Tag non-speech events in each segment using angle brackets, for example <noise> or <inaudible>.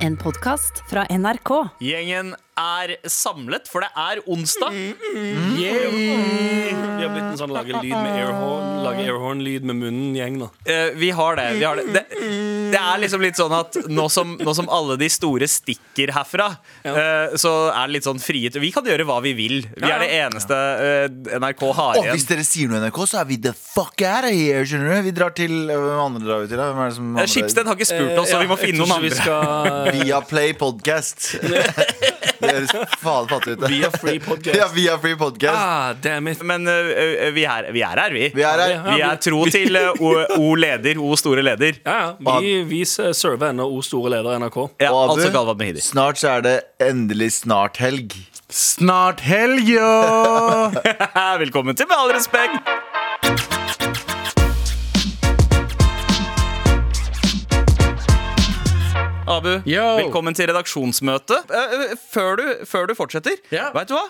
En podkast fra NRK. Gjengen er samlet, for det er onsdag. Vi har blitt en sånn lage lyd med airhorn Lage airhorn-lyd med munnen-gjeng nå. Eh, vi har det. Vi har det. det. Det er liksom litt sånn at nå som, nå som alle de store stikker herfra, eh, så er det litt sånn frihet. Vi kan gjøre hva vi vil. Vi Ja, er det eneste uh, NRK har igjen. Og hvis dere sier noe NRK, så er vi the fuck out of here. Skjønner du? Vi drar til Hvem andre drar vi til? da? Hvem er det som Eh, andre- Schibsted har ikke spurt oss, så vi må finne noen andre. Vi skal <laughs> Via Play Podcast. <laughs> Det høres faen fattig ut. Via Free Podcast. Ja, via Free Podcast. Ah, damn it. Men eh, vi, er, vi er her, vi. Vi er her. Vi er tro til eh, O, o leder, O store leder. Ja, ja. Vi, vi server ennå O store leder NRK. Ja, Og Abu, altså Galvan Mehidi. snart så er det endelig snart helg. Snart helg, jo! <laughs> Velkommen til Med all respekt. Abu, Yo. velkommen til redaksjonsmøte. Eh, eh, Før du, før du fortsetter, yeah. vet du hva?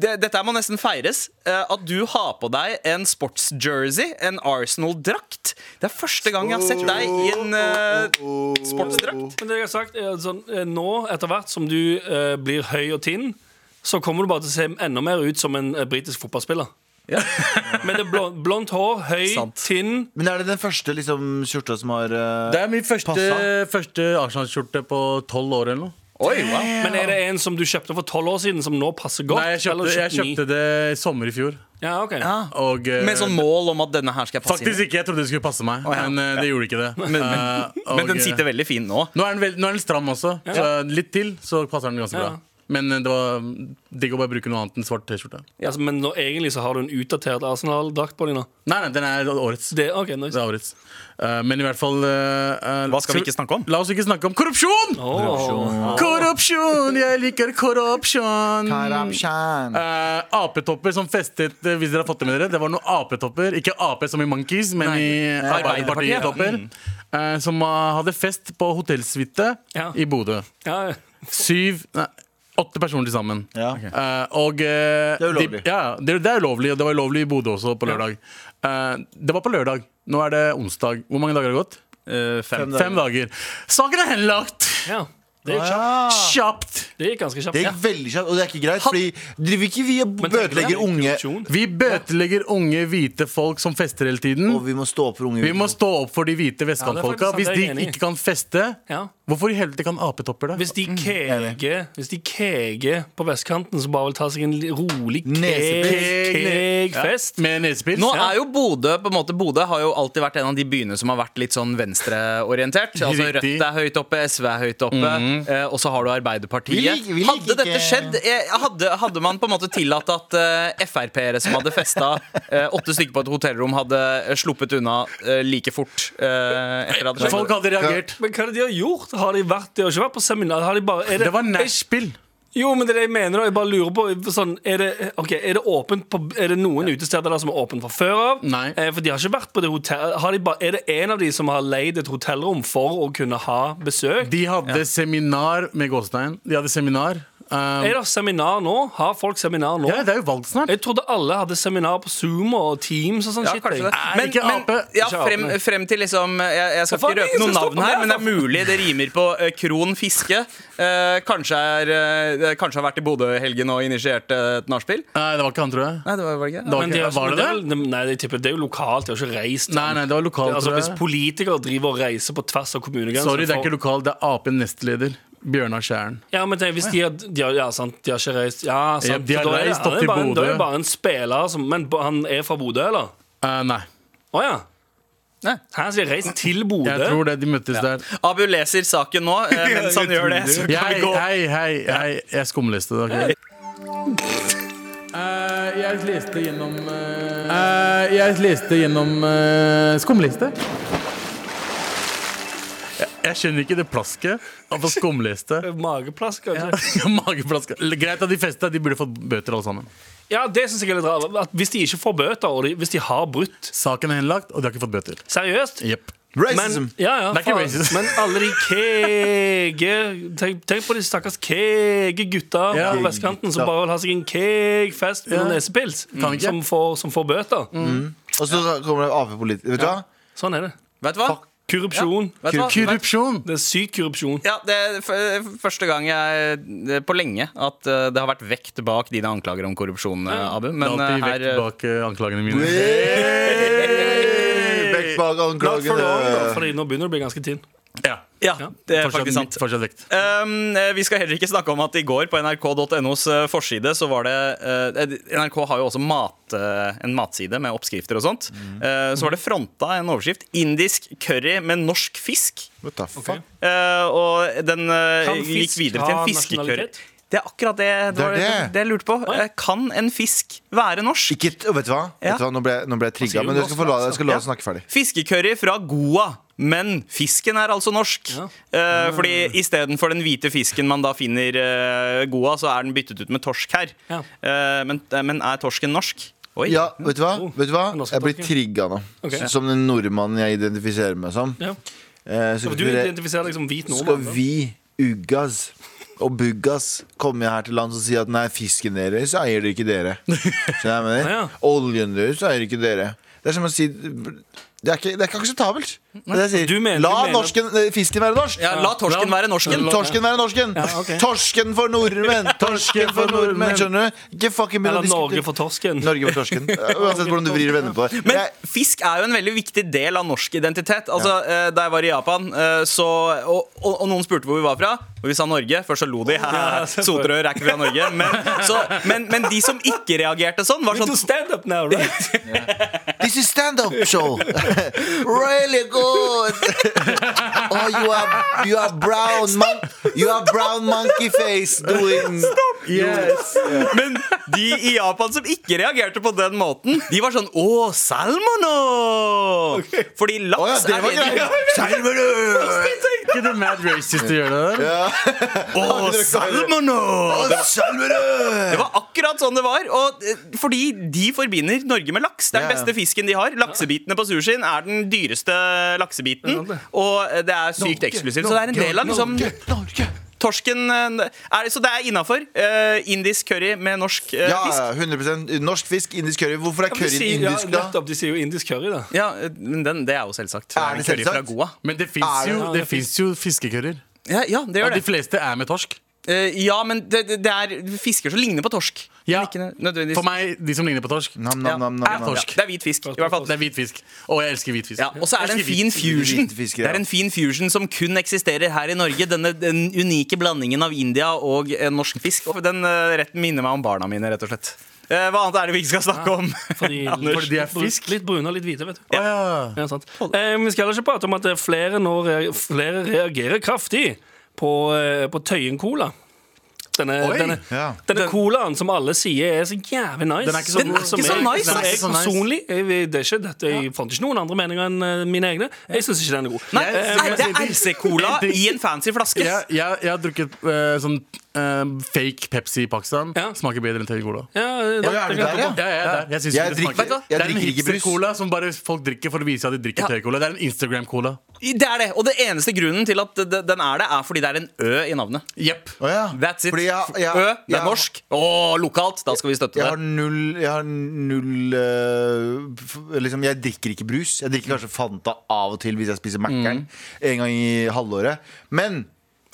Dette må nesten feires. eh, At du har på deg en sportsjersey, en Arsenal-drakt. Det er første gang jeg har sett deg i en uh, sportsdrakt. Men det jeg har sagt er sånn, Nå, etter hvert som du uh, blir høy og tynn, så kommer du bare til å se enda mer ut som en uh, britisk fotballspiller. <laughs> Men det er blond, blondt hår, høy, Sant. tynn. Men er det den første liksom, skjorta som har eh, Det er min første, Passa. første Arsenal-skjorte på tolv år eller noe. Oi, wow. Men er det en som du kjøpte for tolv år siden, som nå passer godt? Nei, jeg kjøpte, jeg kjøpte det i sommer i fjor. Ja, ok Og, eh, Med sånn mål om at denne her skal jeg passe Faktisk inn. i. ikke. Jeg trodde det skulle passe meg, ja. men eh, det gjorde ikke det. <laughs> Men, Eh, men, og, men den eh, sitter veldig fin nå. Nå er den, veld, nå er den stram også, så litt til så passer den ganske Ja. bra. Men eh, det var digg å bare bruke noe annet enn svart T-skjorte. altså, Men nå, egentlig så har du en utdatert Arsenal-drakt på deg nå. Nei, nei, den er årets. Det, okay, nice. Det er årets. Uh, men i hvert fall eh, Hva skal vi ikke snakke om? La oss ikke snakke om korrupsjon! Oh. Korrupsjon! Jeg liker korrupsjon! Eh, apetopper som festet Hvis dere har fått det med dere Det var noen apetopper Ikke ap som i monkeys, men Nei. i Arbeiderpartiet-topper. Uh, som hadde fest på hotellsuite Ja. i Bodø. Ja, ja. Syv Nei, åtte personer til sammen. Ja. Uh, og uh, Det er ulovlig. De, ja, det, det er ulovlig, og det var ulovlig i Bodø også på lørdag. Uh, det var på lørdag. Nå er det onsdag. Hvor mange dager har det gått? Eh, fem. Fem dager. Saken er henlagt! ja. Det gikk kjapt. Ah, Kjapt! Det gikk ganske kjapt. det gikk veldig kjapt, og det er ikke greit. Fordi driver ikke vi og bøtelegger unge Vi bøtelegger unge hvite folk som fester hele tiden. Og vi må stå opp for unge Vi må stå opp for de hvite vestkantfolka. Hvis de ikke kan feste, hvorfor i helvete kan apetopper det? Hvis de keger Hvis de keger på vestkanten, så bare vil ta seg en rolig keg-fest. Med nesepils? Nå er jo Bodø på en måte Bodø har jo alltid vært en av de byene som har vært litt sånn venstreorientert. Altså Rødt er høyt oppe, SV er høyt oppe, eh, og så har du Arbeiderpartiet. Vi vi liker hadde dette ikke- skjedd eh, hadde, hadde man på en måte tillatt at eh, Frp-ere som hadde festa eh, åtte stykker på et hotellrom, hadde eh, sluppet unna eh, like fort eh, etter at det Folk hadde reagert. Men hva er det de har gjort? Har de vært De har ikke vært på seminar? Har de bare, er det, Det var nachspiel. Jo, men det er det jeg mener. Jeg bare lurer på sånn, Er det, okay, er det på Er det noen utesteder der som er åpent fra før av? Nei. Eh, for de har ikke vært på det hotell de bare, Er det en av de som har leid et hotellrom for å kunne ha besøk? De hadde seminar med gåstein. De hadde seminar. Um, Er det seminar nå? Har folk seminar nå? ja, det er jo valg snart. Jeg trodde alle hadde seminar på Zoom og Teams og sånn Ja, shit. det. Men, ikke men Ape. ja, frem, frem til liksom Jeg, jeg skal ikke røpe noen navn her, men det er mulig det rimer på uh, Kron Fiske. Uh, kanskje, er, uh, kanskje har vært i Bodø i helgen og initiert et nachspiel? Nei, det var ikke han, tror jeg. Nei, det var, var det ikke Det var, Men de ikke, har- var det det? er Nei, jeg tipper det er jo lokalt. De har ikke reist. Nei, nei, det var lokalt, altså, tror hvis politikere driver og reiser på tvers av kommunegrenser Sorry, det er ikke lokalt. Det er Ap nestleder. Bjørnar Skjæren. Ja, men tenk, hvis de har, de har, ja, sant, de har ikke reist Ja, sant, de har da reist opp til Bodø. en- Da er jo det bare en spiller som Men han er fra Bodø, eller? Eh, nei, Å ja. Nei. Han har reist til Bodø? jeg tror det. De møttes der. Abu leser saken nå. Eh, <laughs> mens han gjør det, så kan vi Jeg, gå hei, hei, hei. Jeg skumleste det. ok? Eh, jeg leste gjennom eh, Jeg leste gjennom uh, skumliste. Jeg, skjønner ikke det plasket av skumleste. <laughs> Mageplask, kanskje? <laughs> Mageplask. Greit at de festa, de burde fått bøter alle sammen. Ja, det synes jeg er litt rart. At Hvis de ikke får bøter, og de, hvis de har brutt Saken er henlagt, og de har ikke fått bøter. Seriøst? Yep. Racism. Men, ja, ja, faen. racism. Men alle de kege tenk, tenk på de stakkars kege gutta Ja. på vestkanten som bare vil ha seg en keg-fest med Ja. noen nesepils. mm. Som får, som får bøter. Og så kommer det Ap-politikere. Vet du hva? Sånn er det. Vet du hva? Fuck Korrupsjon. Ja. Korrupsjon! Det er syk korrupsjon. Ja, det er f- første gang jeg det på lenge at eh, det har vært vekt bak dine anklager om korrupsjon, eh, Abu. Det Men er alltid eh, vekt her bak anklagene mine. Vekt bak anklagene. nå begynner du å bli ganske tynn. Ja. Ja, det er Fortsatt, faktisk sant. fortsatt vekt. Um, vi skal heller ikke snakke om at i går på nrk.nos eh, forside så var det uh, NRK har jo også mat, uh, en matside med oppskrifter og sånt. Eh, så var det fronta en overskrift 'Indisk curry med norsk fisk'. What the fuck? Eh, og den gikk videre til en fiskecurry. Det er akkurat det det, Det er det. det. jeg lurte på. Oi. Kan en fisk være norsk? Ikke, vet du hva? Ja. Vet du hva? Nå ble, jeg- nå ble jeg trigga, men jeg skal få la, jeg skal la deg snakke ferdig. Fiskecurry fra Goa. Men fisken er altså norsk. Ja. Uh, fordi istedenfor den hvite fisken man da finner uh, Goa, så er den byttet ut med torsk her. Ja. Uh, men, eh, men er torsken norsk? Oi. Ja, vet du hva? Oh, Vet du hva? Jeg blir trigga nå. Okay. Som den nordmannen jeg identifiserer meg som. Ja. Uh, så du identifiserer deg som hvit skal nordmann. Skal vi, Ugas og Buggas, kommer her til land og sier at nei, fisken deres eier dere ikke dere. <laughs> Skjønner jeg mener? det? Ja. Oljen deres eier ikke dere. Det er som å si Det er ikke, det er ikke akseptabelt. Er sier. Du mener- La du mener- norsken, eh, fisken være norsk. Ja, la torsken være norsken. Torsken være norsken! Ja, okay. Torsken for nordmenn! <laughs> Torsken for nordmenn, skjønner du? Ikke fucking Eller Norge for torsken. Norge for torsken. <laughs> Uansett hvordan du vrir og vender på det. Men fisk er jo en veldig viktig del av norsk identitet. Altså, ja. Da jeg var i Japan, eh, så, og, og, og noen spurte hvor vi var fra, og vi sa Norge. Først så lo de. <laughs> Sotrøy er ikke fra Norge. Men, så, men, men de som ikke reagerte sånn, var sånn stand up now, right? This is stand-up show. really good. Oh, you are you have brown mon you have brown monkey face doing Yes. <laughs> Men de i Japan som ikke reagerte på den måten, de var sånn Å, salmono! Fordi Å ja, laks det er var greia. <laughs> Salmonu! Ikke det mad racist å gjøre det der? Å, <laughs> salmono! Å, salmonu! Det var akkurat sånn det var. Og eh, fordi de forbinder Norge med laks. Det er den Ja, ja. beste fisken de har. Laksebitene på sushien er den dyreste laksebiten. Og eh, det er sykt eksklusivt. Så det er en del av liksom Norge. Torsken eh, er, Så det er innafor. indisk curry med norsk fisk. Ja, fisk. 100% Norsk fisk, indisk curry. Hvorfor er De curryen sier, ja, indisk, da? nettopp, de sier jo indisk curry, da. Ja, eh, men den, det er jo selvsagt. Er det selvsagt? Goa. Men det fins jo, Ja, jo fiskecurryer. Ja, ja, det Og gjør de det. fleste er med torsk. Eh, ja, men det, det, er fisker som ligner på torsk. Ja. Men ikke nødvendigvis For meg, de som ligner på torsk, Nam, ja, nam, nam, er torsk. Det er hvit fisk, i hvert fall. det er hvit fisk. Og jeg elsker hvit fisk. Ja, og så er det en fin fusion. Det er en fin fusion som kun eksisterer her i Norge. Denne den unike blandingen av India og eh, norsk fisk. Og Den eh, retten minner meg om barna mine, rett og slett. Eh, hva annet er det vi ikke skal snakke om? Fordi, <laughs> Fordi de er fisk. Litt brune og litt hvite, vet du. Ja. Ja, sant. Eh, vi skal heller ikke prate om at er flere, nå flere reagerer kraftig på, eh, på Tøyen Cola. Denne, denne, ja. denne colaen som alle sier er så jævlig nice. Den er ikke så Den er ikke så jeg, nice, som ass. jeg personlig jeg, det er ikke dette, Jeg fant ikke noen andre meninger enn eh, mine egne. Jeg syns ikke den er god. Nei, Jeg- nei, det er RC-cola i en fancy flaske. Jeg, jeg, jeg har drukket uh, sånn eh, fake Pepsi i Pakistan. Ja. Smaker bedre enn Cola. Ja, det, ja, er det du der, jeg ja? gå. Ja, jeg er. Jeg, Jeg drikker- jeg det er en hipster-cola som bare folk drikker for å vise at de drikker Ja. Tøyen-cola. Det er en Instagram-cola. Det er det, Og det eneste grunnen til at den er det, er fordi det er en Ø i navnet. Yep. Oh, ja. That's it. Ø, det er norsk. Og lokalt. Da skal vi støtte Jeg har det. null Jeg har null uh, liksom, Jeg drikker ikke brus. Jeg drikker kanskje Fanta av og til hvis jeg spiser Mækkern en gang i halvåret. Men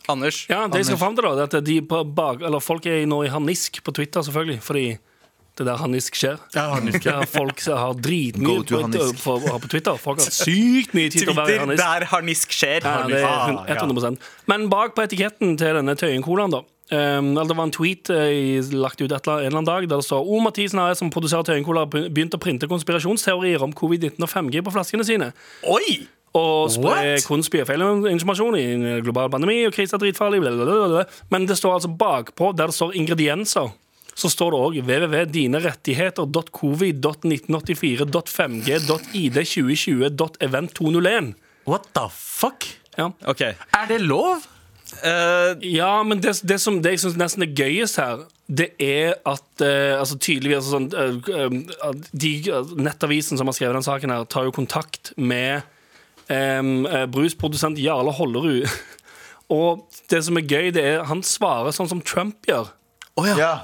Anders. Ja, det jeg skal fram til da at de på bak, eller Folk er nå i harnisk på Twitter, selvfølgelig. Fordi det der harnisk skjer. Ja, harnisk. Der folk som har dritmye på, på, Twitter. Folk har sykt mye tid til å være i Twitter, harnisk. der harnisk skjer. Ja, det er Ah, hun- 100% Men bak på etiketten til denne Tøyen-colaen, da um, Det var en tweet eh, lagt ut et eller, en eller annen dag der det står O. Mathisen AS, som produserer Tøyen-cola, har begynt å printe konspirasjonsteorier om covid-19 og 5G på flaskene sine. Oi! Og spre What? og feilinformasjon i en global pandemi og krise er dritfarlig. Blablabla. Men det står altså bakpå, der det står ingredienser, så står det òg www.dinerettigheter.covid.1984.5g.id2020.event201. What the fuck? Ja. Ok. Er det lov? Uh, Ja, men det, det som det jeg syns nesten er gøyest her, det er at uh, altså tydeligvis altså sånn, uh, eh, de, eh, Nettavisen som har skrevet den saken, her tar jo kontakt med eh, brusprodusent Jarle Hollerud. <laughs> Og det som er gøy, det er han svarer sånn som Trump gjør. ja.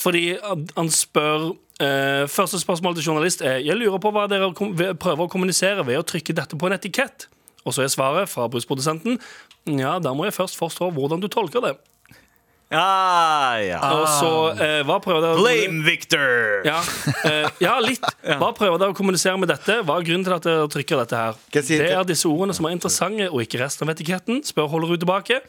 Fordi han han spør eh, Første spørsmål til journalist er Jeg lurer på hva dere prøver å kommunisere ved å trykke dette på en etikett. Og så er svaret fra brusprodusenten ja, da må jeg først forstå hvordan du tolker det. Ja, ja. Og så eh, hva prøver dere å- Blame Victor! Ja, eh, ja litt. <laughs> Hva prøver dere å kommunisere med dette? Hva er grunnen til at dere trykker dette her? Jeg si- Det er disse ordene som er interessante, og ikke resten av etiketten. Spør holder du tilbake.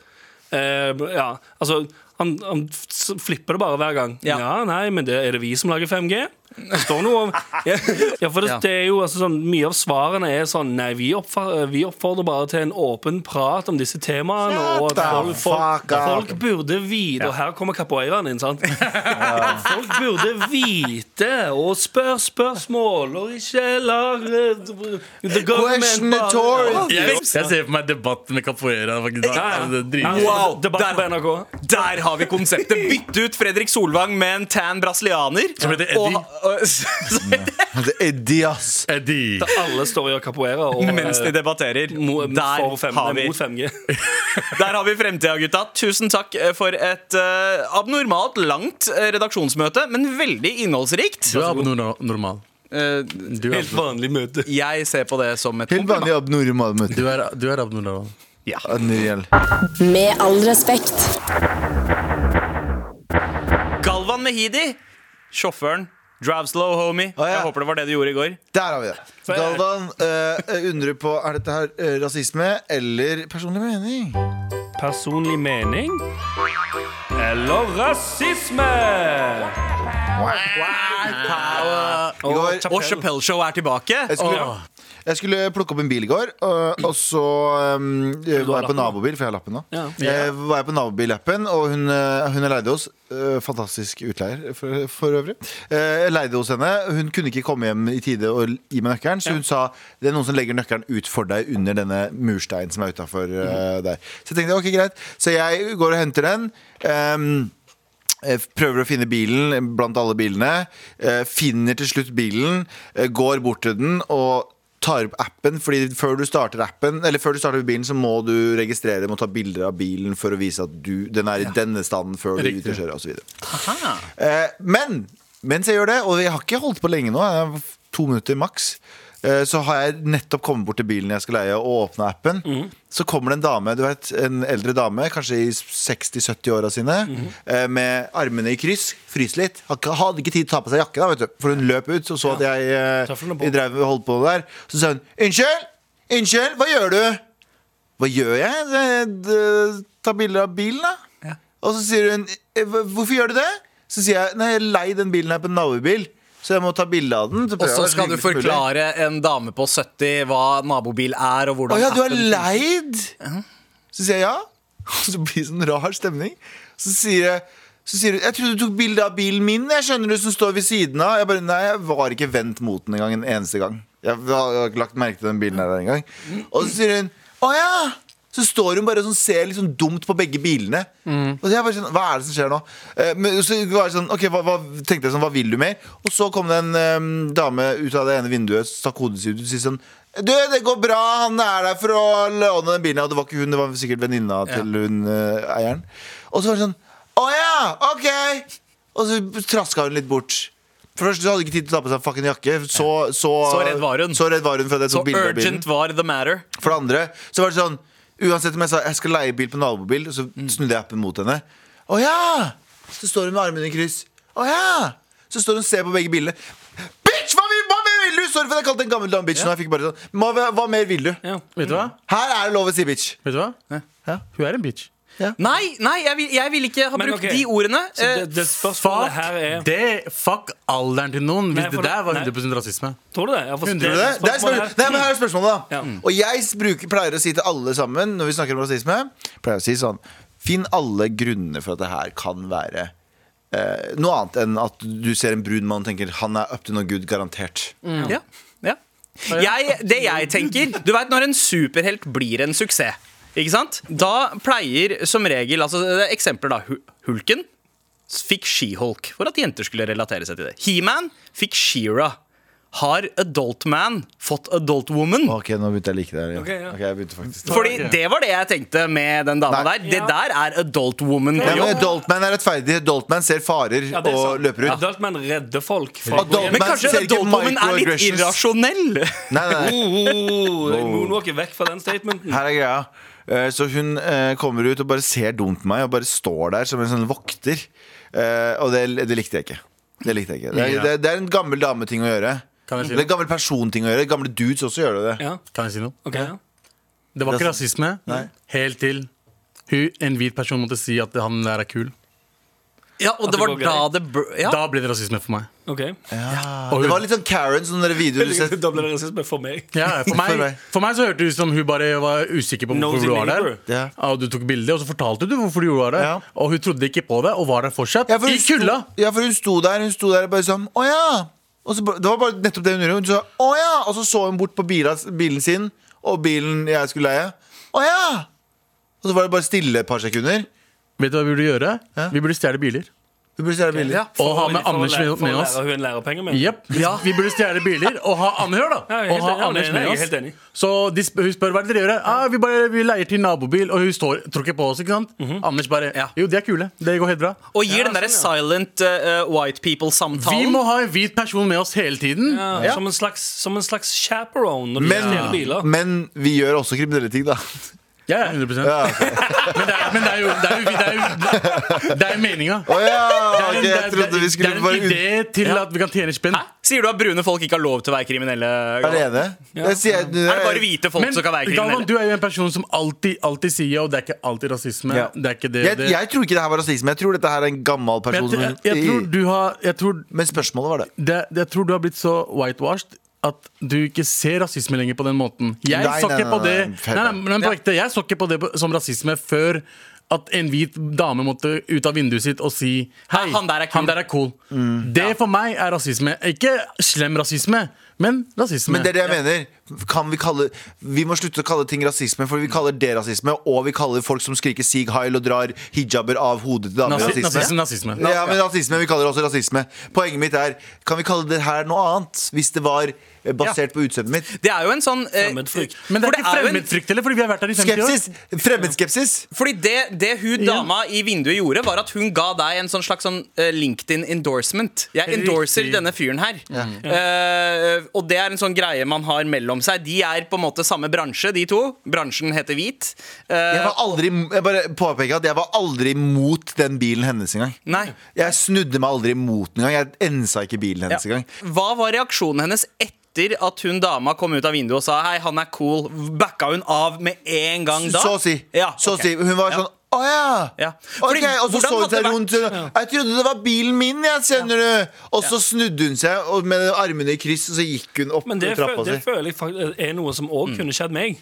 Eh, ja, altså han, han s- flipper det bare hver gang. Ja, Ja. nei, men det, er det vi som lager 5G? Det står noe om <laughs> Ja, ja for det, det er jo altså sånn Mye av svarene er sånn Nei, vi, oppfordrer, vi oppfordrer bare til en åpen prat om disse temaene. Og at folk, folk, <laughs> folk burde vite Og her kommer capoeiraen inn, sant? Folk burde vite og spørre spørsmål og ikke la eh, the government bare- Jeg, jeg ser for meg debatt med capoeira. Er Wow, Debatt på NRK. Der har vi konseptet. Bytte ut Fredrik Solvang med en tan brasilianer. Som heter Eddie. Og, <laughs> er Eddie, ass. Eddie. Alle står og capoeira. Og, <laughs> mens de eh, debatterer. mo- Der for fem, har vi mot 5G. <laughs> Der har vi fremtida, gutta. Tusen takk eh, for et uh, abnormalt langt redaksjonsmøte, men veldig innholdsrikt. Du er abnormal. Uh, Du er, Helt vanlig møte. jeg ser på det som et Helt vanlig abnormal møte. du er, du er abnormal. Admiral. Med all respekt. Galvan Mehidi, sjåføren. Drive slow, homie. Å, ja. Jeg håper det var det du gjorde i går. Der har vi det. Galvan uh, undrer på Er dette her eh, rasisme eller personlig mening. Personlig mening eller rasisme? Wow. Wow. Wow. Og Chappelle Show er tilbake. jeg, skulle, jeg skulle plukke opp en bil i går, og, og så um, var jeg på nabobil, for jeg har lappen nå. Ja. Eh, var jeg på nabobilappen, og hun, eh, hun er leide hos. eh, fantastisk utleier, for, for øvrig. Jeg leide hos henne. Hun kunne ikke komme hjem i tide og gi meg nøkkelen, så hun sa det er noen som legger nøkkelen ut for deg under denne mursteinen som er utafor der. Så jeg tenkte ok, greit. Så jeg går og henter den. Um, jeg prøver å finne bilen blant alle bilene. Finner til slutt bilen. Går bort til den og tar opp appen. Fordi før du starter appen Eller før du starter bilen, så må du registrere Må ta bilder av bilen for å vise at du, den er i denne standen før du Riktig. og kjører osv. Eh, men mens jeg gjør det, og jeg har ikke holdt på lenge nå, to minutter maks, så har jeg nettopp kommet bort til bilen jeg skal leie, og åpna appen. Så kommer det en dame, du vet, en eldre dame, kanskje i 60-70-åra sine, eh, med armene i kryss, fryser litt. Hadde ikke tid til å ta på seg jakke, da, vet du, for hun løp ut og så at jeg, eh, jeg drev holdt på der. Så sa hun 'Unnskyld! Unnskyld! Hva gjør du?' Hva gjør jeg? Ta bilder av bilen, da. Og så sier hun «Eh, 'Hvorfor gjør du det?' Så sier jeg 'Nei, jeg leier den bilen her på en nabobil', så jeg må ta bilde av den. Og så skal du forklare en dame på 70 hva nabobil er, og hvordan Å ja, du er leid? Så sier jeg ja. <laughs> Og så blir det sånn rar stemning. Så sier jeg så sier hun, Jeg trodde du tok bilde av bilen min, jeg skjønner du, som står ved siden av. Jeg bare, Nei, jeg var ikke vendt mot den engang en eneste gang. Jeg har ikke lagt merke til den bilen her engang. Og så sier hun Å ja! Så står hun bare og sånn, ser litt sånn dumt på begge bilene. Og så jeg bare sånn, Hva er det som skjer nå? Eh, Men så var jeg sånn, ok, hva, hva, tenkte jeg sånn, hva vil du mer? Og så kom det en eh, dame ut av det ene vinduet, stakk hodet sitt ut og sa sånn Du, det går bra, han er der for å låne den bilen. Og det var ikke hun, det var sikkert venninna til hun eh, eieren. Og så var det sånn Å ja, ok! Og så traska hun litt bort. For først så hadde hun ikke tid til å ta på seg fucking jakke. Så, så, Så redd var hun. Så redd var hun for det, Så urgent var the matter. For det andre så var det sånn Uansett om jeg sa jeg skal leie bil på nabobil, så snudde jeg appen mot henne. Å ja! Så står hun med armene i kryss. Å ja! Så står hun og ser på begge bilene. Bitch! Hva, vil, hva mer vil du? Sorry for at jeg kalte en gammel dame bitch. Nå, jeg fikk bare sånn hva, hva mer vil du? Ja. Vet du hva? Her er det lov å si bitch. Vet du hva? Ja. Hun er en bitch. Nei, nei jeg, vil, jeg vil ikke ha Men brukt okay. de ordene. Så Eh, det, det spørsmålet Fuck her er det. Fuck alderen til noen. Hvis Nei, det der var nei. 100 rasisme. Tror du det? Ja. Tror det? Det er spørsmålet spørsmål. Nei, men her er spørsmålet, da. Ja. Og jeg bruker, pleier å si til alle sammen når vi snakker om rasisme, pleier å si sånn Finn alle grunnene for at det her kan være eh, noe annet enn at du ser en brun mann og tenker han er up to no good, garantert. Ja, ja. Jeg, det jeg tenker Du vet når en superhelt blir en suksess Ikke sant? Da pleier som regel altså, er Eksempler da Hulken fikk She-Hulk For at jenter skulle relatere seg til det He-Man fikk She-Ra har adult man fått adult woman? Ok, nå begynte jeg å like det. Ja. Okay, ja. okay, jeg begynte faktisk Fordi det var det jeg tenkte med den dama Nei. der. Det Ja. der er adult woman ja, men Adult Man er rettferdig. Adult Man ser farer Ja, og løper ut. Adult Man redder folk Adult- Men kanskje adult woman er litt irrasjonell? Nei, nei, nei. oh, Moonwalker vekk fra den statementen. Her er greia. Eh, Så hun eh, kommer ut og bare ser dumt på meg og bare står der som en sånn vokter. Eh, og det, det likte jeg ikke. Det likte jeg ikke. Det er, det, det er en gammel dameting å gjøre. Kan jeg si Det er en gammel personting å gjøre. Gamle dudes også gjør det. Ja, Kan jeg si noe? Okay, ja. Det var ikke rasisme Nei. helt til hun, en hvit person måtte si at han der er kul. Ja, og det var da det br- ja. Da ble det rasisme for meg. Ok Og Det hun, var litt sånn Karen, sånn der video du. Da ble det rasisme for meg. ja, for, <laughs> For meg, for meg så hørte det ut som hun bare var usikker på hvorfor Nosy du var der. neighbor. Ja. Og du tok bilde, og så fortalte du hvorfor du var der. Ja. Og hun trodde ikke på det, og var der fortsatt. Ja, for hun I kulda! Ja, for hun sto der Hun sto der og bare sånn Å ja! Og så, ba- det var bare nettopp det hun gjorde. Hun sa å ja! Og så så hun bort på bila, bilen sin og bilen jeg skulle leie. Å ja! Og så var det bare stille et par sekunder. Vet du hva vi burde gjøre? Ja. Vi burde stjele biler. Vi burde stjele biler. Ja. Og ha med Anders med, med oss. lære hun lærepenge med. Jepp. Vi burde stjele biler og ha Anne, hør da! Ja, Og ha enig. Anders med oss. Så de, sp- hun spør hva er dere gjør. Ah, vi, bare, vi leier til nabobil, og hun står, tråkker på oss. ikke sant? Anders bare Ja. Jo, de er kule. Det går helt bra. Og gir Ja, den derre sånn, silent uh, white people-samtalen. Vi må ha en hvit person med oss hele tiden. Ja, Som, en slags, som en slags chaperone når du Men, stjeler biler. men vi gjør også kriminelle ting, da. Ja, ja, 100 Ja, ok. Men, det er, men det er jo Det er jo, det er jo, det er jo meninga. Å ja! Det er ok, en- det er- trodde vi det er en bare idé til at vi kan tjene spenn. Sier du at brune folk ikke har lov til å være kriminelle? Galvan? alene. Jeg sier, Er det bare hvite folk Men som kan være Galvan, kriminelle? du er jo en person som alltid, alltid sier Og det er ikke alltid rasisme. Ja. Det er ikke det, jeg, det. jeg tror ikke det her var rasisme. Jeg tror dette her er en gammel Men person. jeg, jeg, jeg, tror du har jeg tror, Men spørsmålet var det. det, jeg tror du har blitt så whitewashed at du ikke ser rasisme lenger på den måten. Jeg Nei, så ikke på det nei, Nei, nei, play. men på ekte, Jeg så ikke på det som rasisme før at en hvit dame måtte ut av vinduet sitt og si Hei, han der er kul." cool. Det for meg er rasisme. Ikke slem rasisme, men rasisme. Men det er det jeg mener. Kan vi, kalle, vi må slutte å kalle ting rasisme, for vi kaller det rasisme. Og vi kaller folk som skriker Sig Heil og drar hijaber av hodet til damer, Nazi- rasisme. nazisme. Ja, men rasisme, Vi kaller det også rasisme. Poenget mitt er Kan vi kalle det her noe annet? Hvis det var eh, basert på utseendet mitt. Det er jo en sånn eh, Fremmedfrykt. Men det er ikke fremmedfrykt heller, fordi vi har vært her i 50 år. Skepsis! Fremmedskepsis. Fordi det, det hun dama i vinduet gjorde, var at hun ga deg en sånn slags sånn eh, LinkedIn endorsement. Jeg endorser Riktig. denne fyren her. Eh, og det er en sånn greie man har mellom seg. De er på en måte samme bransje, de to. Bransjen heter Hvit. Uh, Jeg var aldri Jeg bare påpeker at jeg var aldri mot den bilen hennes engang. nei. Jeg snudde meg aldri mot den engang. Jeg ensa ikke bilen hennes Ja. engang. Hva var reaksjonen hennes etter at hun dama kom ut av vinduet og sa Hei, han er cool? Backa hun av med en gang da? Så å si. Ja, Så å si. Hun var sånn å ja! Ja. Ok, okay, og så så hun seg rundt. Jeg trodde det var bilen min, jeg, skjønner du. Og så snudde hun seg og med armene i kryss, og så gikk hun opp Men det, trappa si. det føler jeg faktisk er noe som òg kunne skjedd meg.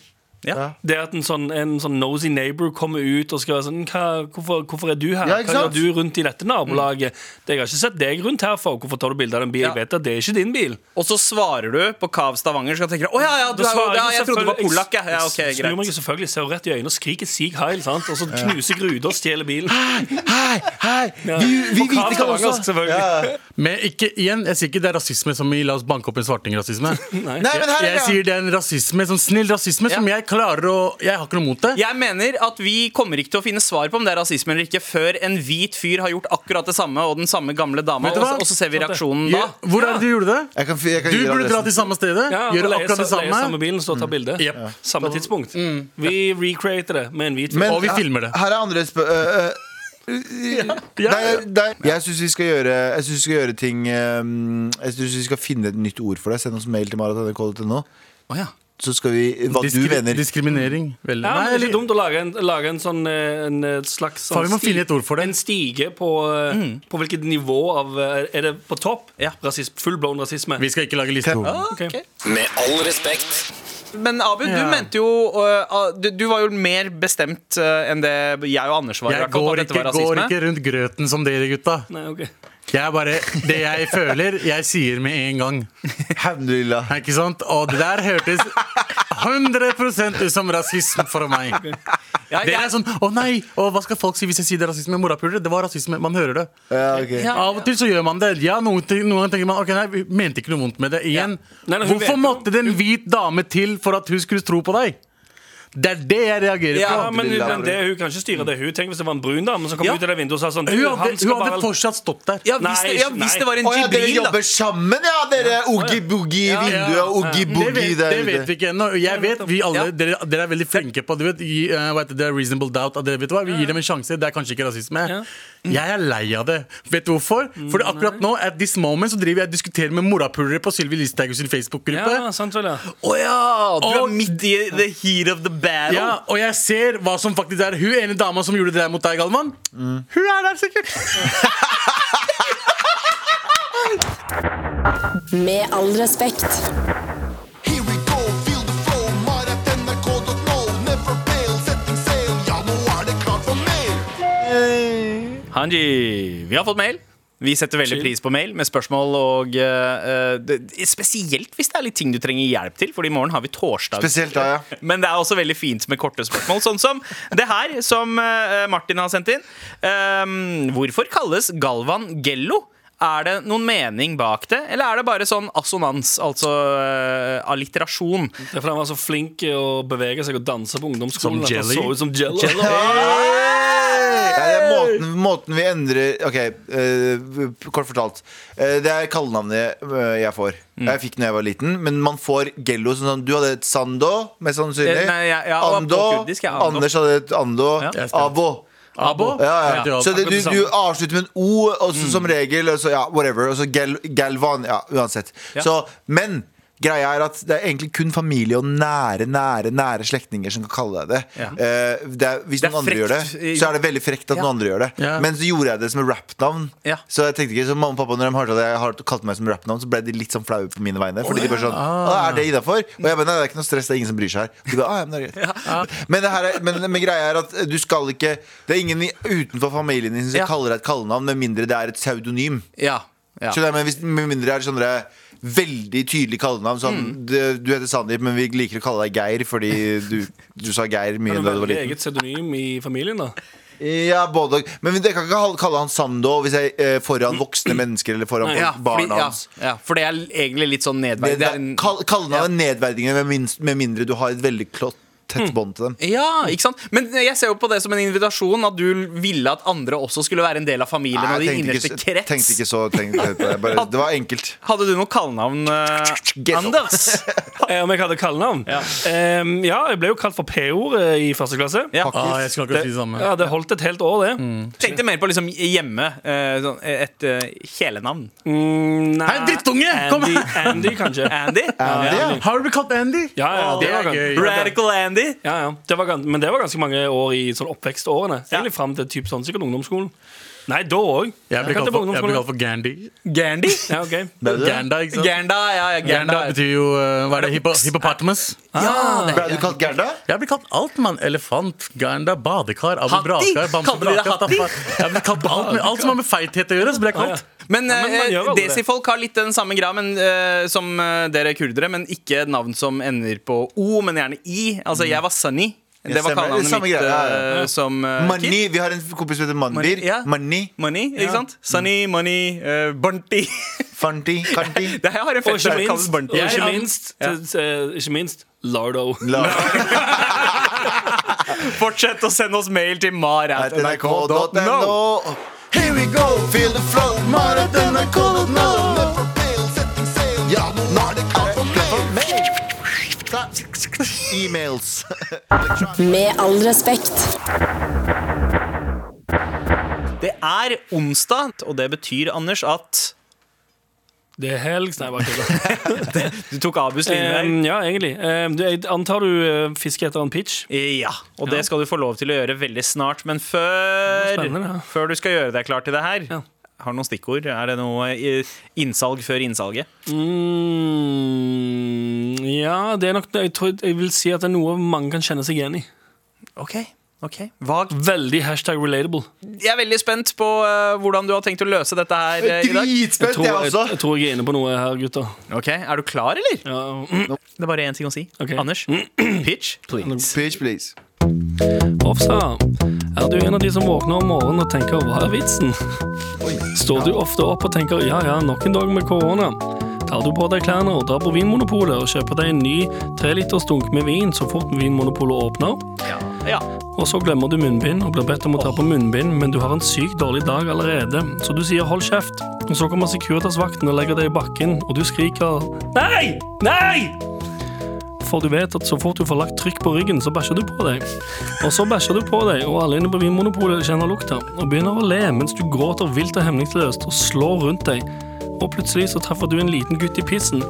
Ja. Det at en sånn, en sånn nosy neighbor kommer ut og skal være sånn hva, hvorfor, hvorfor er du her? Ja, Hva gjør du rundt i dette nabolaget? Det, jeg har ikke sett deg rundt her for. Hvorfor tar du bilde av den bilen?' Ja. Jeg vet at det er ikke din bil. Og så svarer du på Kav Stavanger, så tenker du Å ja, ja, du er svarer ja, jeg trodde du var polakk, ja. ja. Ok, jeg snur meg selvfølgelig, ser rett i øynene og skriker 'Sig Heil', sant? og så knuser jeg ruta og stjeler bilen. Hei, hei! Ja. Vi, vi vi kan Stavanger, også selvfølgelig. Ja. Men ikke, igjen, jeg sier ikke det er rasisme som i la oss banke opp en svarting-rasisme. <laughs> Nei. Nei, men her Jeg er det sier det er en rasisme, sånn snill rasisme som jeg klarer å Jeg har ikke noe mot det. Jeg mener at vi kommer ikke til å finne svar på om det er rasisme eller ikke, før en hvit fyr har gjort akkurat det samme, og den samme gamle dama, Vet du og, hva? og så ser vi reaksjonen Ja, da. Hvor er det du gjorde det? Jeg kan, jeg kan Du gi deg burde dra adressen. til samme stedet, Ja, gjøre leie akkurat det leie samme, samme bilen, så ta bilde. Jep. Samme tidspunkt. Vi recreater det med en hvit Men- og vi filmer det. Her er andre spør... øh, øh, Ja. Nei, nei, jeg syns vi vi skal gjøre ting um, Jeg synes vi skal finne et nytt ord for det. Send oss mail til marat.nrk.no. Oh, ja. Så skal vi Hva Diskri du mener. Diskriminering. Vel. Ja, det er litt dumt å lage en, lage en sånn eh, en eh, slags sånn det. En stige på, mm. på hvilket nivå av eh, Er det på topp? Ja. Rasism, Full-blown rasisme? Vi skal ikke lage liste. Okay. Okay. Med all respekt. Men Abu, du mente jo øh, ah, du, du var jo mer bestemt øh, enn det jeg og Anders var. Jeg hvert fall, går ikke, var går ikke rundt grøten som dere gutta. Nei, ok Jeg er bare, Det jeg føler, jeg sier med en gang. Alhamdulillah. Ikke sant? Og det der hørtes 100 som rasisme for meg. Ja, Det er sånn, å nei, å, Hva skal folk si hvis jeg sier det er rasisme? Morapulere, det var rasisme. Man hører det. Ja, okay. Ja. Av og til så gjør man det. Ja, noen, noen ganger tenker man ok, nei, vi mente ikke noe vondt med det. Igjen, Nei, nei, Hvorfor måtte det en hvit dame til for at hun skulle tro på deg? Det er det jeg reagerer Ja, på. men, men det, hun kan ikke styre det. Hun Tenk hvis det var en brun dame som kom Ja. ut av det vinduet og sa sånn du, Hun han hadde, skal hun hadde bare- fortsatt stått der. Ja, hvis, det, ja, Nei, hvis nei. det var en Å ja, dere jobber sammen, ja, dere! Oogie-boogie i Ja. vinduet og Det oogie-boogie vet, der det vet vi ikke ennå. Jeg vet, vi alle, Ja. dere, dere er veldig flinke på du vet, eh, det, reasonable doubt. At dere, vet du hva, vi gir dem en sjanse. Det er kanskje ikke rasisme. Jeg er lei av det. Vet du hvorfor? For akkurat nå, at this moment, så driver jeg og diskuterer med morapulere på Sylvi Listhaug sin Facebook-gruppe. Ja, sant vel, ja. Å ja! Du er midt i the heat of the battle. Ja, og jeg ser hva som faktisk er Hun ene dama som gjorde det der mot deg, Galvan. Hun er der sikkert. <laughs> Med all respekt. Hanji, vi har fått mail. Vi setter veldig pris på mail med spørsmål, og eh, eh, det, spesielt hvis det er litt ting du trenger hjelp til, for i morgen har vi torsdag. Spesielt da, ja. Men det er også veldig fint med korte spørsmål, sånn som det her, som uh, Martin har sendt inn. Um, hvorfor kalles Galvan Gello? Er det noen mening bak det, eller er det bare sånn assonans, altså uh, alliterasjon? Det er fordi han var så flink å bevege seg og danse på ungdomsskolen. Som at han Jelly? Så ut som jello. jello. Er måten, måten vi endrer Ok, uh, kort fortalt. Uh, det er kallenavnet eh, jeg får. Jeg fikk da jeg var liten, men man får Gello. Sånn, som- du hadde et Sando, mest sannsynlig. Nei, ja, ja, Ando. kurdisk, ja, Ando. Anders hadde et Ando. Abo. Abo? Ja, ja. Så det, du, du avslutter med en O, og så, som regel, og så, ja, whatever. Og så gal, Galvan. Ja, uansett. Ja. Så, men greia er at det er egentlig kun familie og nære, nære nære slektninger som kan kalle deg det. Ja. Uh, det er, hvis Det er noen andre gjør det, så er det veldig frekt at Ja. noen andre gjør det. Ja. Men så gjorde jeg det som rappnavn. Ja. Så jeg tenkte ikke, så mamma og pappa Når de hørte at jeg har kalt meg som rappnavn, så ble de litt sånn flaue på mine vegne. Fordi de bare sånn ah. Er det innafor? Og jeg bare nei, det er ikke noe stress, det er ingen som bryr seg her. Og de bare, ah, ja, men, det er greit. <laughs> men, det her er, men, men greia er at du skal ikke Det er ingen utenfor familien din som Ja. kaller deg et kallenavn, med mindre det er et pseudonym. Ja. ja. Skjønner jeg, men hvis, Med mindre det er sånne veldig tydelig kallenavn. Sånn, Mm. du, du heter Sandeep, men vi liker å kalle deg Geir fordi du, du sa Geir mye da du var liten. eget pseudonym i familien, da? Ja, både. Men jeg kan ikke kalle han Sando hvis jeg eh, foran voksne mennesker eller foran Ja, barna ja, hans. ja, for det er egentlig litt sånn nedverdig. nedverdigende. han en- kall, er nedverdigende med, med mindre du har et veldig klott, tett bånd til dem. Ja, ikke sant? Men jeg ser jo på det som en invitasjon at du ville at andre også skulle være en del av familien Nei, og din tenkte innerste ikke, krets. tenkte ikke så tenkte det. Bare, <laughs> det var enkelt. Hadde du noe kallenavn, uh, Anders? <laughs> Eh, om jeg hadde kallenavn? Ja. Um, ja, jeg ble jo kalt for P-ord i første klasse. Ja. Ah, jeg skal akkurat si det samme. Ja, Det holdt et helt år, det. Tenkte mer på liksom hjemme. Uh, sånn, et uh, kjælenavn. Mm, nei. Hei, drittunge! Kom Andy, her! Andy, kanskje. <laughs> Andy? Andy, ja. Har du blitt kalt Andy? Ja, ja, det det var er gøy. Radical Andy? Ja, ja. Det var, gans- men det var ganske mange år i sånn oppvekstårene. Egentlig fram til typ sånn, sikkert ungdomsskolen. Nei, da òg. Jeg blir kalt for, jeg kalt for Gandhi. Gandy? Ja, ok? <laughs> Ganda, ikke sant? Ganda, ja. ja, Ganda Ganda. betyr jo eh, Hva er det? Hippo, hippopotamus? Ja, det, Ble du kalt Ganda? Jeg blir kalt alt, mann. Elefant, Ganda, badekar, Abu Brakar, Bamse Kalte de deg Brakar. Hatti? Jeg blir kalt alt, alt som har med feithet å gjøre, så blir jeg kalt. Men, Ja, men eh, desifolk har litt den samme greia men, eh, som eh, dere kurdere, men ikke et navn som ender på O, men gjerne I. Altså, jeg var Sunny. Det var kallenavnet Samme mitt ja, ja. eh, som uh, Money. kid. Vi har en kompis som heter Manbir. Ja. Money. Money, ikke sant? Sunny, Money, uh, Bunty. <laughs> Fanti. Kanti. <laughs> Det her har en fett som kalles Bunty. og ikke minst, til- eh, ikke minst Lardo. Lardo. <laughs> Fortsett å sende oss mail til mar.nrk.no. Here we go, feel the flow. Never fail, setting sail, ja, nå er det klart for mer. E-mails. Med all respekt. Det er onsdag, og det betyr, Anders, at Det er helg Nei, bare kødda. <laughs> du tok Abus linje der. Ja, egentlig. Em, du, jeg antar du eh, fisker etter en pitch? Ja, og det skal du få lov til å gjøre veldig snart. Men før, ja. før du skal gjøre deg klar til det her, Ja. har du noen stikkord? Er det noe eh, innsalg før innsalget? Mm, ja, det er nok. Jeg, tror, jeg vil si at det er noe mange kan kjenne seg igjen i. Ok Ok, Vagt. Veldig hashtag relatable. Jeg er veldig spent på uh, hvordan du har tenkt å løse dette her uh, i dag. Jeg Dritspent, tror jeg jeg, også. jeg tror jeg er inne på noe her, gutter. Ok, Er du klar, eller? Ja. Det er bare én ting å si. Okay. Anders, <clears throat> pitch, please. Pitch, please. Hofsa, er du en av de som våkner om morgenen og tenker 'hva er vitsen'? Står du ofte opp og tenker 'ja ja, nok en dag med korona'? Tar du på deg klærne og drar på Vinmonopolet og kjøper deg en ny trelitersdunk med vin så fort Vinmonopolet åpner? Ja. Og så glemmer du munnbind og blir bedt om å ta på munnbind, men du har en sykt dårlig dag allerede, så du sier 'hold kjeft'. Og så kommer Securitas-vakten og legger deg i bakken, og du skriker 'nei! Nei!' For du vet at så fort du får lagt trykk på ryggen, så bæsjer du på deg. Og så bæsjer du på deg, og alle inne på Vinmonopolet kjenner lukta, og begynner å le mens du gråter vilt og hemningsløst og slår rundt deg. Og plutselig så treffer du en liten gutt i pissen,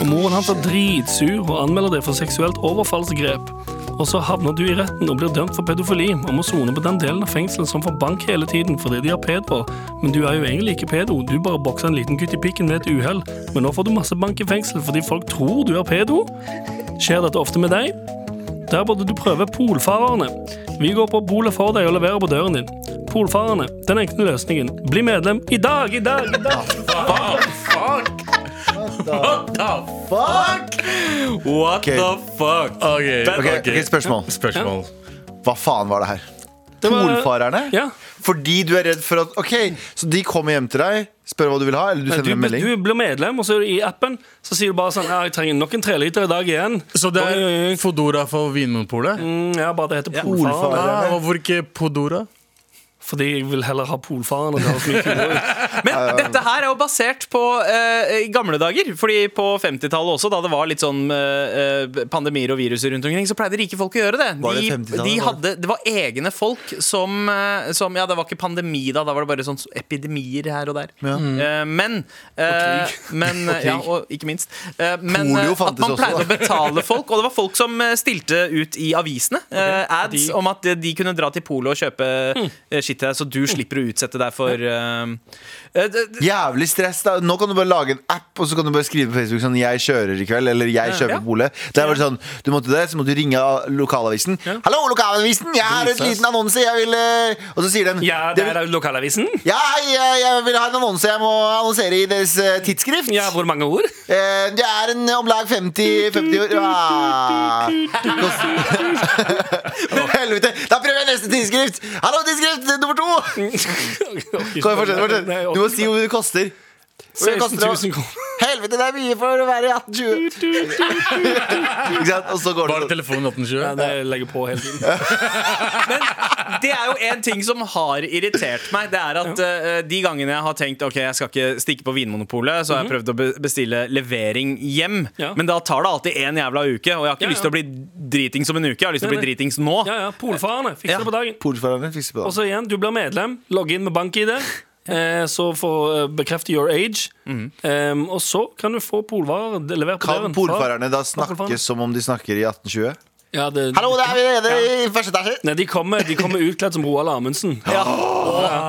og moren hans er dritsur og anmelder deg for seksuelt overfallsgrep. Og så havner du i retten og blir dømt for pedofili og må sone på den delen av fengselet som får bank hele tiden fordi de har pedo. Men du er jo egentlig ikke pedo, du bare bokser en liten gutt i pikken ved et uhell. Men nå får du masse bank i fengsel fordi folk tror du er pedo. Skjer dette ofte med deg? Der burde du prøve Polfarerne. Vi går på polet for deg og leverer på døren din. Polfarerne, den enkle løsningen. Bli medlem i dag, i dag, i dag! Fuck! What Ok. the fuck? Okay, okay, ok, spørsmål. Spørsmål. Hva faen var det her? Det var- Polfarerne? Ja. Fordi du er redd for at Ok, så de kommer hjem til deg, spør hva du vil ha, eller du Du, en melding? du blir medlem, og så er du i appen Så sier du bare sånn Ja, jeg trenger nok en treliter i dag igjen. Så det er Fodora for Vinmonopolet? Mm, Ja, bare det heter Polfarerne. Polfarerne. Ah, og hvorfor ikke Podora? Fordi jeg vil heller ha mye. <laughs> Men dette her er jo basert på eh, gamle dager. Fordi på 50-tallet også, da det var litt sånn eh, eh, pandemier og viruser rundt omkring, så pleide rike folk å gjøre det. Var det De, de hadde, det var egne folk som, eh, som Ja, det var ikke pandemi da, da var det bare sånn epidemier her og der. Eh, men eh, men, <laughs> Og ja, og ikke minst. Men at man pleide også. å betale folk, og det var folk som stilte ut i avisene okay. ads De- om at de kunne dra til Polo og kjøpe eh, skitt til deg, så du slipper å utsette deg for uh, Jævlig stress. da Nå kan du bare lage en app, og så kan du bare skrive på Facebook sånn 'Jeg kjører i kveld', eller 'Jeg kjøper Ja. polet'. Sånn, Du måtte det, så måtte du ringe lokalavisen. 'Hallo, lokalavisen! Jeg har et liten annonse, jeg vil eh», Og så sier den Ja, det er lokalavisen. Ja, hei, jeg, jeg vil ha en annonse. Jeg må annonsere i deres tidsskrift. Ja, hvor mange ord? Eh, det er en om lag 50, 50 år ah. <laughs> <laughs> Helvete! Da prøver jeg neste tidsskrift! Hallo, tidsskrift nummer to! kan jeg fortsette? fortsett. Du må si hvor mye det koster. 16 000 kroner. Helvete, det er mye for å være 1820. Ikke sant? Og så går Var det det telefonen 1820? Ja, det legger på hele tiden. <laughs> Det er jo en ting som har irritert meg. Det er at uh, De gangene jeg har tenkt Ok, jeg skal ikke stikke på Vinmonopolet, så har jeg prøvd å be bestille levering hjem. Ja. Men da tar det alltid en jævla uke, og jeg har ikke Ja, lyst til å bli dritings om en uke. Jeg har lyst til å bli dritings nå. Ja, ja, Polfarerne. Fikser Ja. det på dagen. Polfarerne fikser på Og så igjen, du blir medlem, logg inn med bank-ID. Eh, så for å bekrefte your age. Em, og så kan du få polvarer levert på Kan polfarerne da snakke som om de snakker i 1820? Ja, det, Hallo, det er vi nede i første etasje. Nei, de kommer, de kommer utkledd som Roald Amundsen. Ja.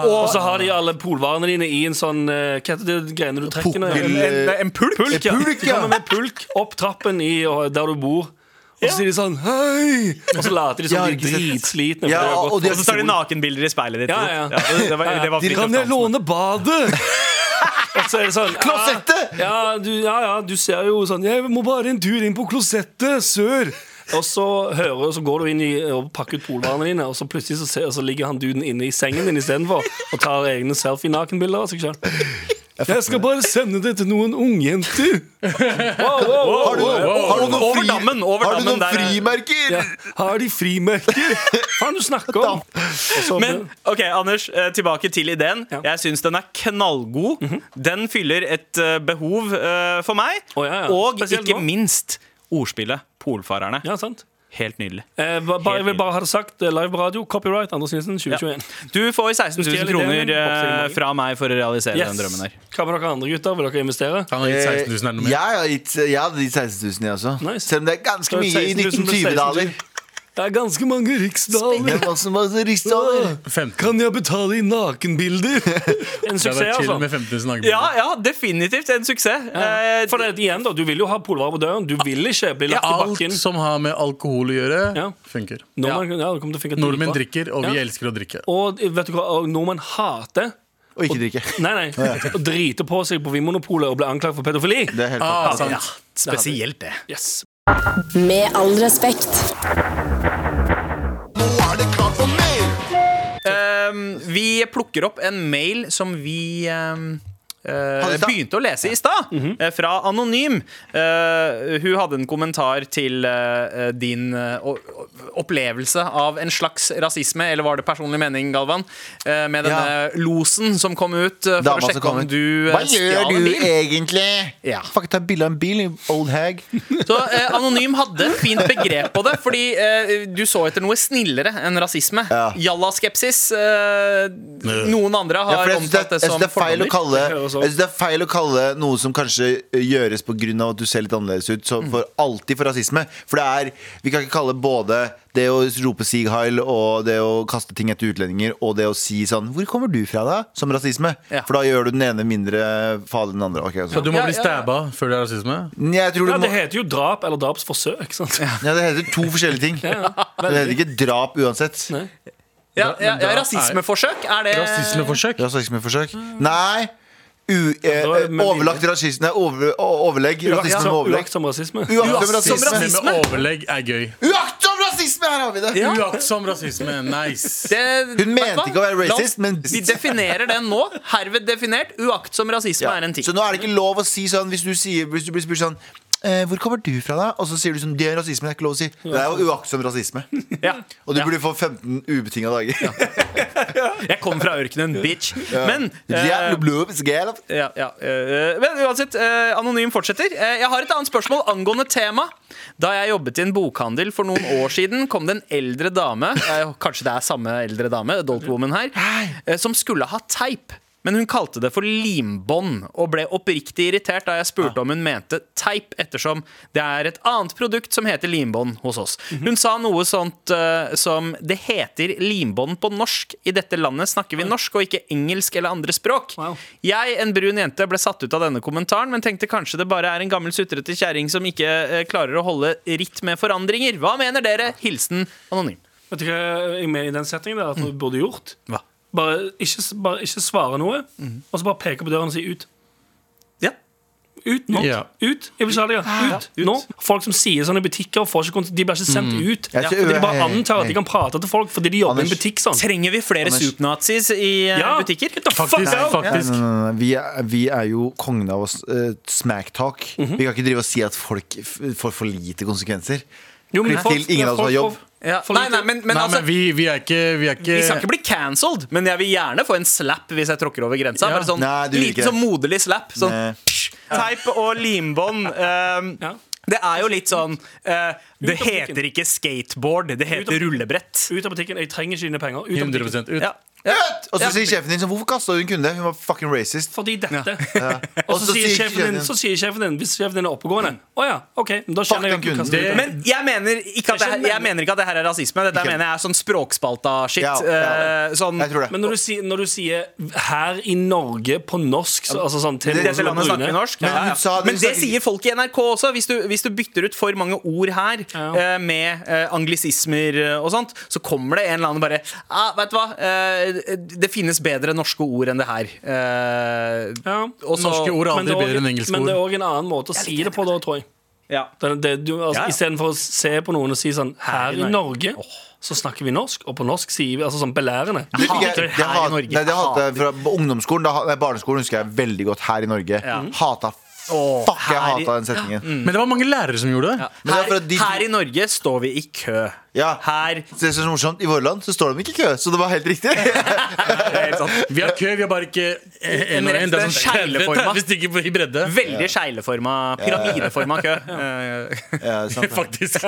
Og så har de alle polvarene dine i en sånn eh, Hva heter det greiene du trekker? nå? En, En, en pulk? pulk, ja. pulk, De kommer med pulk opp trappen i, der du bor. Og så sier de sånn Hei! Og så later de som de er dritslitne. Ja, og Og så tar de nakenbilder i speilet ditt. Ja, ja. det, det var, det var De kan jeg låne badet? Og så er det sånn Klosettet! Ja, du, ja, ja, du ser jo sånn Jeg må bare en tur inn på klosettet, sør. Og så, hører, så går du inn i, og pakker ut polvarene dine, og så plutselig så, ser, så ligger han duden inne i sengen din istedenfor og tar egne selfie-nakenbilder av seg sjøl. Jeg skal bare sende det til noen ungjenter. <laughs> Wow, wow, wow, Har du, har du noen, Over dammen, over har du noen der er- frimerker? Ja, har de frimerker? Hva faen du snakker om? Men ok, Anders, eh, tilbake til ideen. Ja. Jeg syns den er knallgod. Den fyller et eh, behov eh, for meg. Ja. Og Spesielt ikke nå. minst ordspillet. Polfarerne. Ja, sant Helt nydelig. eh, ba- bare, Jeg vil bare ha det sagt. eh, Live på radio, copyright Anders Nilsen 2021. Du får 16 000 kroner morgen. fra meg for å realisere Yes. den drømmen her. Hva med dere andre gutter? Vil dere investere? Han har gitt 16 000 enda mer. Jeg, hadde gitt 16 000, jeg også. Nice. Selv om det er ganske mye i 16 000 ble 1920-daler. Det er ganske mange riksdaler. Det er masse, masse riksdaler. Kan jeg betale i nakenbilder? <laughs> En Det suksess, chill altså. med 15 000. Ja, ja, definitivt en suksess. Ja. For det, igjen da, Du vil jo ha polvarer på døren. Du vil ikke bli lagt i bakken. Alt som har med alkohol å gjøre, Ja. funker. Nordmenn, ja. det til funke Nordmenn drikker, og vi elsker å drikke. Og vet du hva, og nordmenn hater Og ikke drikke. <laughs> Nei, nei, å drite på seg på Vinmonopolet og bli anklaget for pedofili. Det er helt Ah, sant. sant. ja, spesielt det. Yes. Med all respekt. Vi plukker opp en mail som vi eh, I stad? begynte å lese i stad, eh, fra Anonym. Eh, hun hadde en kommentar til eh, din eh, opplevelse av en slags rasisme, eller var det personlig mening, Galvan? Eh, med denne losen som kom ut eh, for Dama å sjekke om om ut. du bil Hva gjør du egentlig? Ja. Fuck, ta bilde av en bil, old hag. Så eh, Anonym hadde et fint begrep på det, fordi eh, du så etter noe snillere enn rasisme. Ja. Jalla-skepsis. Eh, noen andre har jeg omtalt det jeg som synes det, er feil å fordommer. kalle, Det høres jeg synes det er feil å kalle noe som kanskje ø, gjøres pga. at du ser litt annerledes ut, så for alltid for rasisme. For det er Vi kan ikke kalle både det å rope Sieg Heil og det å kaste ting etter utlendinger og det å si sånn 'Hvor kommer du fra', da? som rasisme. Ja. For da gjør du den ene mindre farlig enn den andre. Ok, Så altså. du må Ja, bli ja, ja. før det er rasisme? Jeg tror du Ja, må det heter jo drap eller drapsforsøk. Sant? Ja, det heter to forskjellige ting. <laughs> Det heter ikke drap uansett. Nei. Ja, ja, ja, er- rasismeforsøk, er det Rasismeforsøk? Rasismeforsøk? Nei! U, eh, med overlagt rasisme. Over, overlegg. Rasisme med overlegg. Uaktsom rasisme. Uaktsom rasisme. Rasisme med overlegg er gøy. Uaktsom rasisme! Her har vi det! Ja. Uaktsom rasisme, nice. Det- Hun mente ikke å være racist, men- Vi definerer den nå. Herved definert. Uaktsom rasisme Ja. er en ting. Så nå er det ikke lov å si sånn hvis du, sier, hvis du blir spurt sånn eh, hvor kommer du fra, da? Og så sier du sånn Det er rasisme. Det er ikke lov å si. Det er jo uaktsom rasisme. <laughs> Ja. Og du burde få 15 ubetinga dager. <laughs> Jeg kommer fra ørkenen, bitch. Men eh, ja, ja, eh, men uansett, eh, Anonym fortsetter. Eh, jeg har et annet spørsmål angående tema. Da jeg jobbet i en bokhandel for noen år siden, kom det en eldre dame eh, Kanskje det er samme eldre dame, adult woman her, eh, som skulle ha teip. Men hun kalte det for limbånd, og ble oppriktig irritert da jeg spurte om hun mente teip, ettersom det er et annet produkt som heter limbånd hos oss. Hun sa noe sånt uh, som 'det heter limbånd på norsk'. I dette landet snakker vi norsk og ikke engelsk eller andre språk. Jeg, en brun jente, ble satt ut av denne kommentaren, men tenkte kanskje det bare er en gammel sutrete kjerring som ikke uh, klarer å holde ritt med forandringer. Hva mener dere? Hilsen anonym. Vet du hva jeg mener i den settingen der at du burde gjort? Hva? Bare ikke, bare ikke svare noe, og så bare peke på døren og si ut. Ja. Ut nå. Ja. Ut. Jeg vil ikke ha det. Ut. Nå. Folk som sier sånn i butikker, får ikke kont- de blir ikke sendt ut. Ja. Fordi de bare antar at de kan prate til folk fordi de jobber i en butikk sånn. Trenger vi flere Anders. supernazis i eh, Ja. butikker? Faktisk. Nei, faktisk. Nei, nei, nei, Vi, er, vi er jo kongen av oss uh, smacktalk. -hmm. Vi kan ikke drive og si at folk får for lite konsekvenser. Jo, men Klipp folk- til, ingen av oss har jobb. Ja. Nei, nei, men, men Nei, altså men vi, vi er ikke Vi er Vi skal ikke ikke bli cancelled, men jeg vil gjerne få en slap hvis jeg tråkker over grensa. Ja. Bare sånn Nei, Liten sånn moderlig slap. Sånn psh, teip og limbånd. Um, Ja. Det er jo litt sånn uh, Det heter ikke skateboard, det heter rullebrett. Ut av butikken. Jeg trenger ikke dine penger. Ut av 100 butikken. ut. Ja. Ut! Og så Ja. sier sjefen din sånn Hvorfor kasta du en kunde? Hun var fucking racist. Fordi dette. Og Og så sier sjefen din, så sier sjefen din Hvis sjefen din er oppegående Å ja, OK, da skjønner jeg ikke Det- Men jeg mener ikke at det, her- jeg mener ikke at det her er rasisme. Dette mener jeg er sånn språkspalta-shit. Ja, ja. eh, sånn Jeg tror det. Men når du, sier, når du sier 'her i Norge' på norsk så, altså sånn, til I dette som landet snakker vi norsk. Men Ja, hun ja. sa- Men hun det sier folk i NRK også. Hvis du, hvis du bytter ut for mange ord her Ja. eh, med eh, anglisismer eh, og sånt, så kommer det en eller annen bare ah, Vet du hva, eh, det finnes bedre norske ord enn det her. Uh, Ja. og så- Norske ord er aldri er bedre enn engelske ord. Men det er òg en annen måte å si det på, da, tror jeg. Ja. Det, det, du, altså, Ja, ja. Istedenfor å se på noen og si sånn Her i Norge så snakker vi norsk, og på norsk sier vi altså sånn belærende. Jeg, Hater her i Norge. nei, det hadde jeg fra ungdomsskolen. Da, nei, barneskolen husker jeg veldig godt her i Norge. Hata Oh, Fuck, jeg hata den setningen. Men det var mange lærere som gjorde det. Ja. Er Her, de- her i Norge står vi i kø. Ja. Her Det er så morsomt, I våre land så står de ikke i kø, så det var helt riktig. <laughs> helt sånn, Vi har kø, vi har bare ikke en og en. Det er sånn skeileforma. 30 stykker i bredde. Veldig skeileforma, pyramideforma kø. Eh, <laughs> Ja, sant. Faktisk.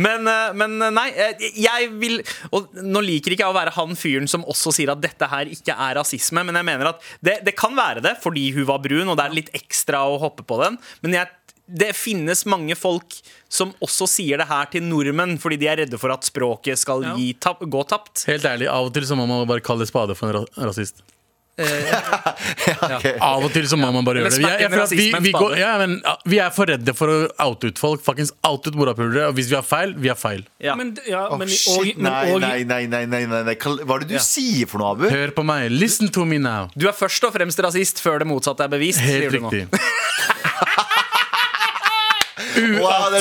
Men, eh, men eh, nei, eh, jeg vil Og nå liker ikke jeg å være han fyren som også sier at dette her ikke er rasisme, men jeg mener at det, det kan være det fordi hun var brun, og det er litt ekstra å hoppe på den. Men jeg det finnes mange folk som også sier det her til nordmenn fordi de er redde for at språket skal Ja. gi tap gå tapt. Helt ærlig, av og til så må man bare kalle spade for en ra rasist. <laughs> Ok. Av og til så må man bare gjøre det. Jeg, jeg, sparke føler at vi, vi, går, ja, men, vi er for redde for å oute ut folk. Fuckings oute ut morapulere. Og hvis vi har feil, vi har feil. Ja. Men, ja, Åh, men, shit, og, men, nei, og, nei, nei, nei, nei, nei, nei. Hva er det du Ja. sier for noe, Abu? Hør på meg. Listen to me now. Du er først og fremst rasist før det motsatte er bevist. Helt du <laughs> riktig. Wow,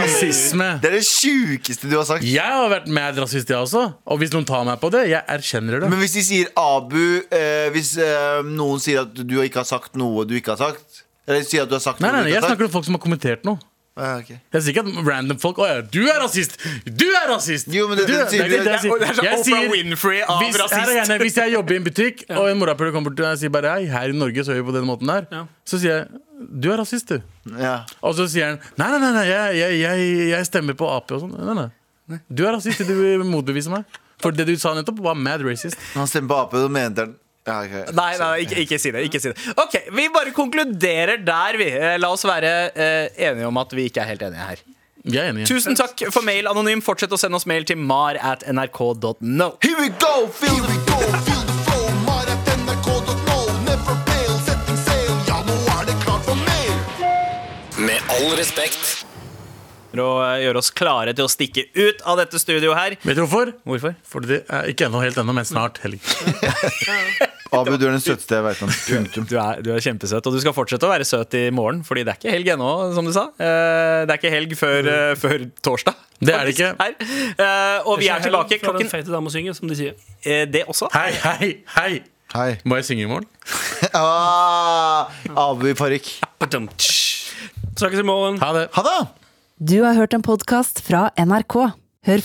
rasisme. det er det sjukeste du har sagt. Jeg har vært mad rasist, jeg også. Og hvis noen tar meg på det, jeg erkjenner det. Men hvis de sier Abu eh, Hvis eh, noen sier at du ikke har sagt noe du ikke har sagt Eller sier at du har sagt Nei, noe nei, du ikke har sagt Jeg snakker om folk som har kommentert noe. Ah, ok. Jeg sier ikke at random folk Å ja, du er rasist! Du er rasist! Jo, men det- du, det det- det er Oprah Winfrey av hvis, er rasist. gjerne, hvis jeg jobber i en butikk, <laughs> og en morapuler kommer bort til og sier bare Hei, her i Norge så gjør vi på den måten der, Ja. så sier jeg du er rasist, du. Ja. Og så sier han nei, nei, nei, nei jeg, jeg, jeg, jeg stemmer på Ap og sånn. Nei, nei. Du er rasist, du vil motbevise meg. For det du sa nettopp, var mad racist. Når han stemmer på Ap, så mente han ja, okay. Nei, nei, ikke, ikke si det. ikke si det Ok, Vi bare konkluderer der, vi. Eh, La oss være eh, enige om at vi ikke er helt enige her. Er enige. Tusen takk for mail, Anonym. Fortsett å sende oss mail til mar at nrk.no. Here we go, feel Here we go, feel all respekt. For å eh, gjøre oss klare til å stikke ut av dette studioet her. Vet du hvorfor? Hvorfor? Fordi det er ikke ennå helt ennå, men snart helg. <laughs> Abu, du er den søteste jeg veit om. Punktum. Du er, du er kjempesøt, og du skal fortsette å være søt i morgen. Fordi det er ikke helg ennå, som du sa. Eh, Det er ikke helg før, eh, før torsdag. Det er det ikke. Her. Eh, Og vi er tilbake Før den klokken feite synger, som de sier. eh, Det også. Hei, hei, hei! Hei. Må jeg synge i morgen? <laughs> Ah, Abu i parykk. Snakkes i morgen. Ha det. Ha det! Du har hørt en podkast fra NRK. Hør flere